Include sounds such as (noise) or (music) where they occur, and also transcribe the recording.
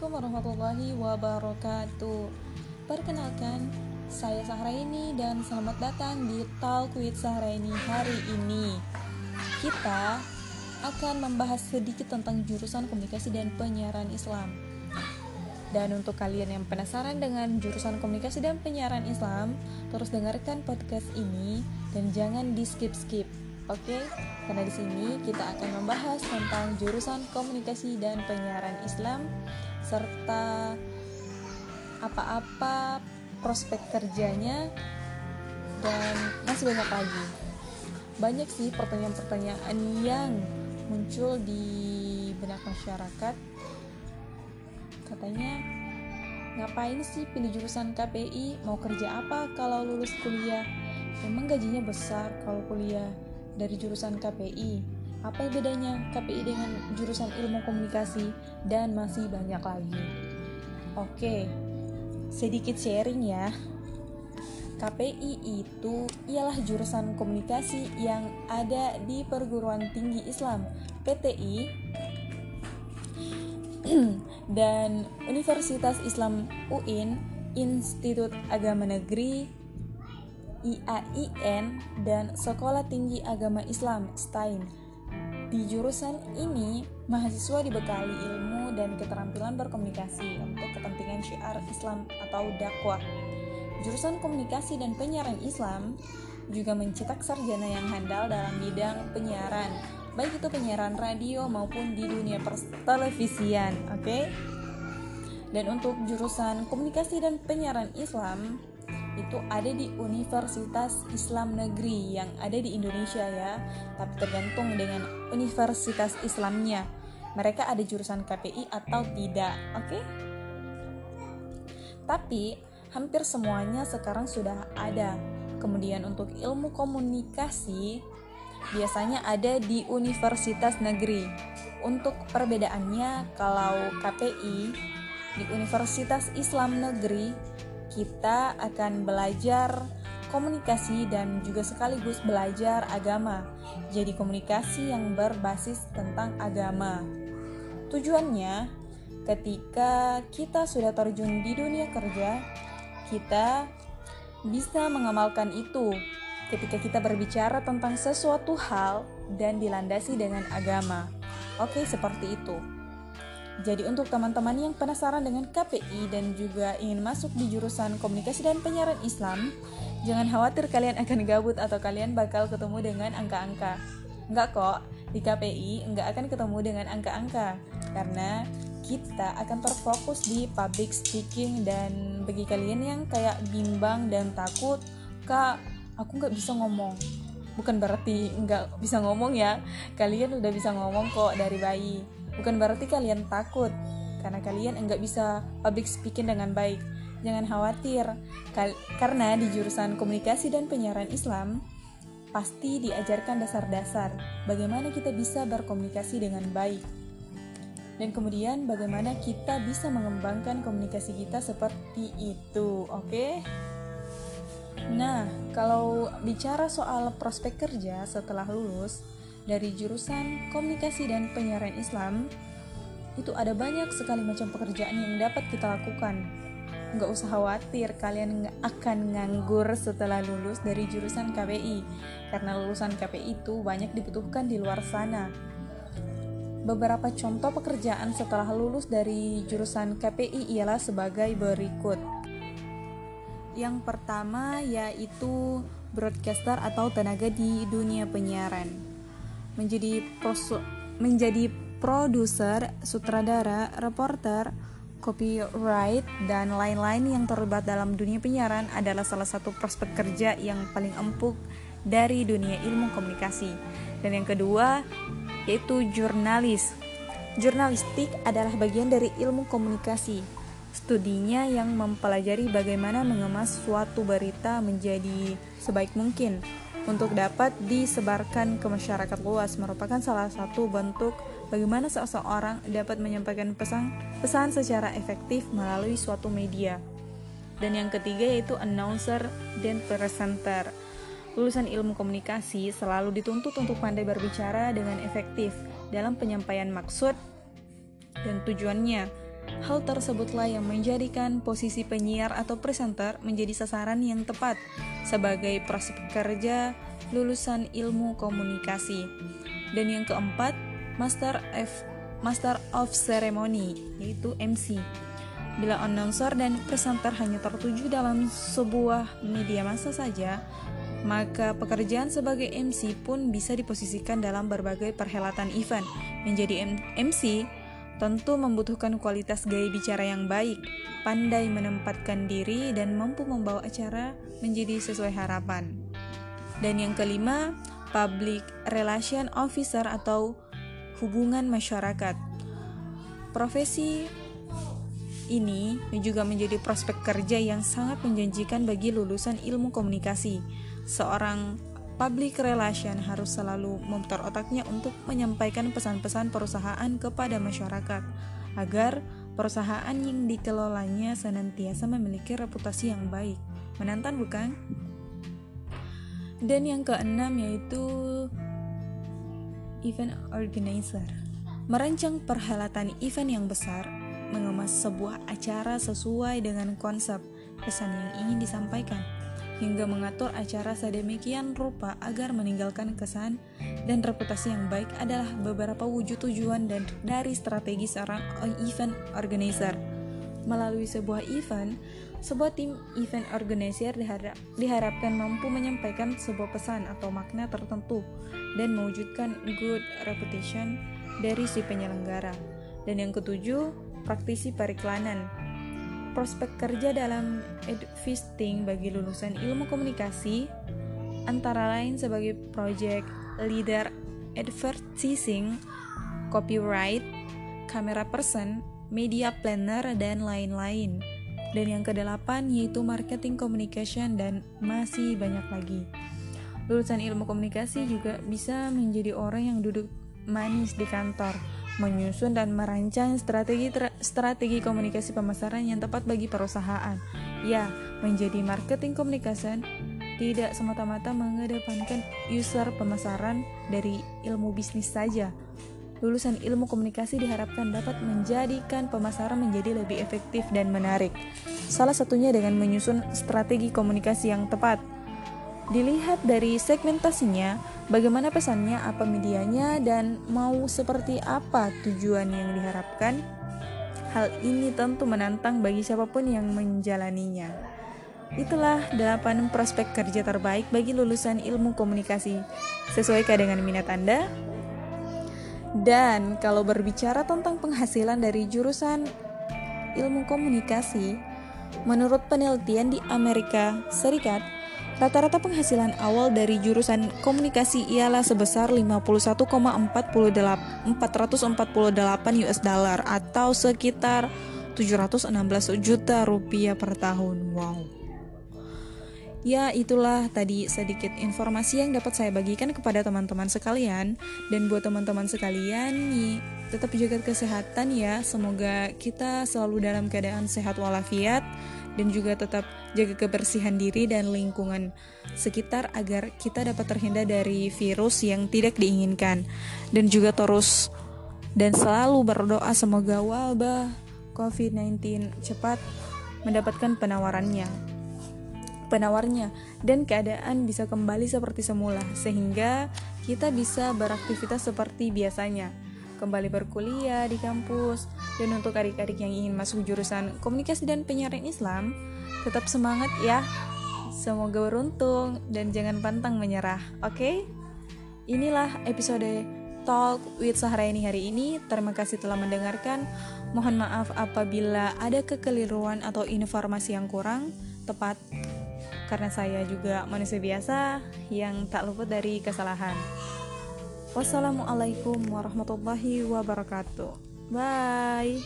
Assalamualaikum warahmatullahi wabarakatuh. Perkenalkan, saya Sahraini dan selamat datang di Talk with Sahraini hari ini. Kita akan membahas sedikit tentang jurusan komunikasi dan penyiaran Islam. Dan untuk kalian yang penasaran dengan jurusan komunikasi dan penyiaran Islam, terus dengarkan podcast ini dan jangan di skip-skip. Oke, karena di sini kita akan membahas tentang jurusan komunikasi dan penyiaran Islam serta apa-apa prospek kerjanya dan masih banyak lagi. Banyak sih pertanyaan-pertanyaan yang muncul di benak masyarakat. Katanya, ngapain sih pilih jurusan KPI? Mau kerja apa kalau lulus kuliah? Memang gajinya besar kalau kuliah dari jurusan KPI. Apa bedanya KPI dengan jurusan ilmu komunikasi dan masih banyak lagi. Oke, sedikit sharing ya. KPI itu ialah jurusan komunikasi yang ada di perguruan tinggi Islam PTI (clears throat) dan Universitas Islam UIN Institut Agama Negeri IAIN dan Sekolah Tinggi Agama Islam STAIN. Di jurusan ini, mahasiswa dibekali ilmu dan keterampilan berkomunikasi untuk kepentingan syiar Islam atau dakwah. Jurusan komunikasi dan penyiaran Islam juga mencetak sarjana yang handal dalam bidang penyiaran, baik itu penyiaran radio maupun di dunia televisian, oke? Okay? Dan untuk jurusan komunikasi dan penyiaran Islam, itu ada di Universitas Islam Negeri yang ada di Indonesia ya, tapi tergantung dengan universitas Islamnya. Mereka ada jurusan KPI atau tidak, oke? Okay? Tapi hampir semuanya sekarang sudah ada. Kemudian untuk ilmu komunikasi biasanya ada di universitas negeri. Untuk perbedaannya kalau KPI di Universitas Islam Negeri kita akan belajar komunikasi dan juga sekaligus belajar agama. Jadi komunikasi yang berbasis tentang agama. Tujuannya ketika kita sudah terjun di dunia kerja, kita bisa mengamalkan itu ketika kita berbicara tentang sesuatu hal dan dilandasi dengan agama. Oke, seperti itu. Jadi untuk teman-teman yang penasaran dengan KPI dan juga ingin masuk di jurusan komunikasi dan penyiaran Islam, jangan khawatir kalian akan gabut atau kalian bakal ketemu dengan angka-angka. Enggak kok, di KPI enggak akan ketemu dengan angka-angka karena kita akan terfokus di public speaking dan bagi kalian yang kayak bimbang dan takut, kak aku nggak bisa ngomong. Bukan berarti nggak bisa ngomong ya, kalian udah bisa ngomong kok dari bayi Bukan berarti kalian takut karena kalian enggak bisa public speaking dengan baik. Jangan khawatir, karena di jurusan komunikasi dan penyiaran Islam pasti diajarkan dasar-dasar bagaimana kita bisa berkomunikasi dengan baik. Dan kemudian bagaimana kita bisa mengembangkan komunikasi kita seperti itu, oke? Okay? Nah, kalau bicara soal prospek kerja setelah lulus, dari jurusan komunikasi dan penyiaran Islam itu ada banyak sekali macam pekerjaan yang dapat kita lakukan. Nggak usah khawatir kalian akan nganggur setelah lulus dari jurusan KPI karena lulusan KPI itu banyak dibutuhkan di luar sana. Beberapa contoh pekerjaan setelah lulus dari jurusan KPI ialah sebagai berikut yang pertama yaitu broadcaster atau tenaga di dunia penyiaran menjadi prosu, menjadi produser, sutradara, reporter, copyright, dan lain-lain yang terlibat dalam dunia penyiaran adalah salah satu prospek kerja yang paling empuk dari dunia ilmu komunikasi. Dan yang kedua, yaitu jurnalis. Jurnalistik adalah bagian dari ilmu komunikasi. Studinya yang mempelajari bagaimana mengemas suatu berita menjadi sebaik mungkin untuk dapat disebarkan ke masyarakat luas merupakan salah satu bentuk bagaimana seseorang dapat menyampaikan pesan pesan secara efektif melalui suatu media. Dan yang ketiga yaitu announcer dan presenter. Lulusan ilmu komunikasi selalu dituntut untuk pandai berbicara dengan efektif dalam penyampaian maksud dan tujuannya Hal tersebutlah yang menjadikan posisi penyiar atau presenter menjadi sasaran yang tepat sebagai prospek kerja lulusan ilmu komunikasi. Dan yang keempat, Master F Master of Ceremony yaitu MC. Bila announcer dan presenter hanya tertuju dalam sebuah media massa saja, maka pekerjaan sebagai MC pun bisa diposisikan dalam berbagai perhelatan event. Menjadi MC tentu membutuhkan kualitas gaya bicara yang baik, pandai menempatkan diri, dan mampu membawa acara menjadi sesuai harapan. Dan yang kelima, Public Relation Officer atau hubungan masyarakat. Profesi ini juga menjadi prospek kerja yang sangat menjanjikan bagi lulusan ilmu komunikasi. Seorang public relation harus selalu memutar otaknya untuk menyampaikan pesan-pesan perusahaan kepada masyarakat agar perusahaan yang dikelolanya senantiasa memiliki reputasi yang baik. Menantang bukan? Dan yang keenam yaitu event organizer. Merancang perhelatan event yang besar, mengemas sebuah acara sesuai dengan konsep pesan yang ingin disampaikan hingga mengatur acara sedemikian rupa agar meninggalkan kesan dan reputasi yang baik adalah beberapa wujud tujuan dan dari strategi seorang event organizer. Melalui sebuah event, sebuah tim event organizer diharap, diharapkan mampu menyampaikan sebuah pesan atau makna tertentu dan mewujudkan good reputation dari si penyelenggara. Dan yang ketujuh, praktisi periklanan prospek kerja dalam advising bagi lulusan ilmu komunikasi antara lain sebagai project leader advertising, copyright, kamera person, media planner, dan lain-lain. Dan yang kedelapan yaitu marketing communication dan masih banyak lagi. Lulusan ilmu komunikasi juga bisa menjadi orang yang duduk manis di kantor menyusun dan merancang strategi strategi komunikasi pemasaran yang tepat bagi perusahaan. Ya, menjadi marketing communication tidak semata-mata mengedepankan user pemasaran dari ilmu bisnis saja. Lulusan ilmu komunikasi diharapkan dapat menjadikan pemasaran menjadi lebih efektif dan menarik. Salah satunya dengan menyusun strategi komunikasi yang tepat Dilihat dari segmentasinya, bagaimana pesannya, apa medianya, dan mau seperti apa tujuan yang diharapkan. Hal ini tentu menantang bagi siapa pun yang menjalaninya. Itulah 8 prospek kerja terbaik bagi lulusan ilmu komunikasi. Sesuaikah dengan minat Anda? Dan kalau berbicara tentang penghasilan dari jurusan ilmu komunikasi, menurut penelitian di Amerika Serikat, Rata-rata penghasilan awal dari jurusan komunikasi ialah sebesar 51,448 US dollar atau sekitar 716 juta rupiah per tahun. Wow. Ya, itulah tadi sedikit informasi yang dapat saya bagikan kepada teman-teman sekalian dan buat teman-teman sekalian nih tetap jaga kesehatan ya. Semoga kita selalu dalam keadaan sehat walafiat dan juga tetap jaga kebersihan diri dan lingkungan sekitar agar kita dapat terhindar dari virus yang tidak diinginkan dan juga terus dan selalu berdoa semoga wabah COVID-19 cepat mendapatkan penawarannya penawarnya dan keadaan bisa kembali seperti semula sehingga kita bisa beraktivitas seperti biasanya kembali berkuliah di kampus. Dan untuk adik-adik yang ingin masuk jurusan komunikasi dan penyiaran Islam, tetap semangat ya. Semoga beruntung dan jangan pantang menyerah. Oke? Okay? Inilah episode Talk with Sahraini hari ini. Terima kasih telah mendengarkan. Mohon maaf apabila ada kekeliruan atau informasi yang kurang tepat karena saya juga manusia biasa yang tak luput dari kesalahan. Wassalamualaikum warahmatullahi wabarakatuh. Bye.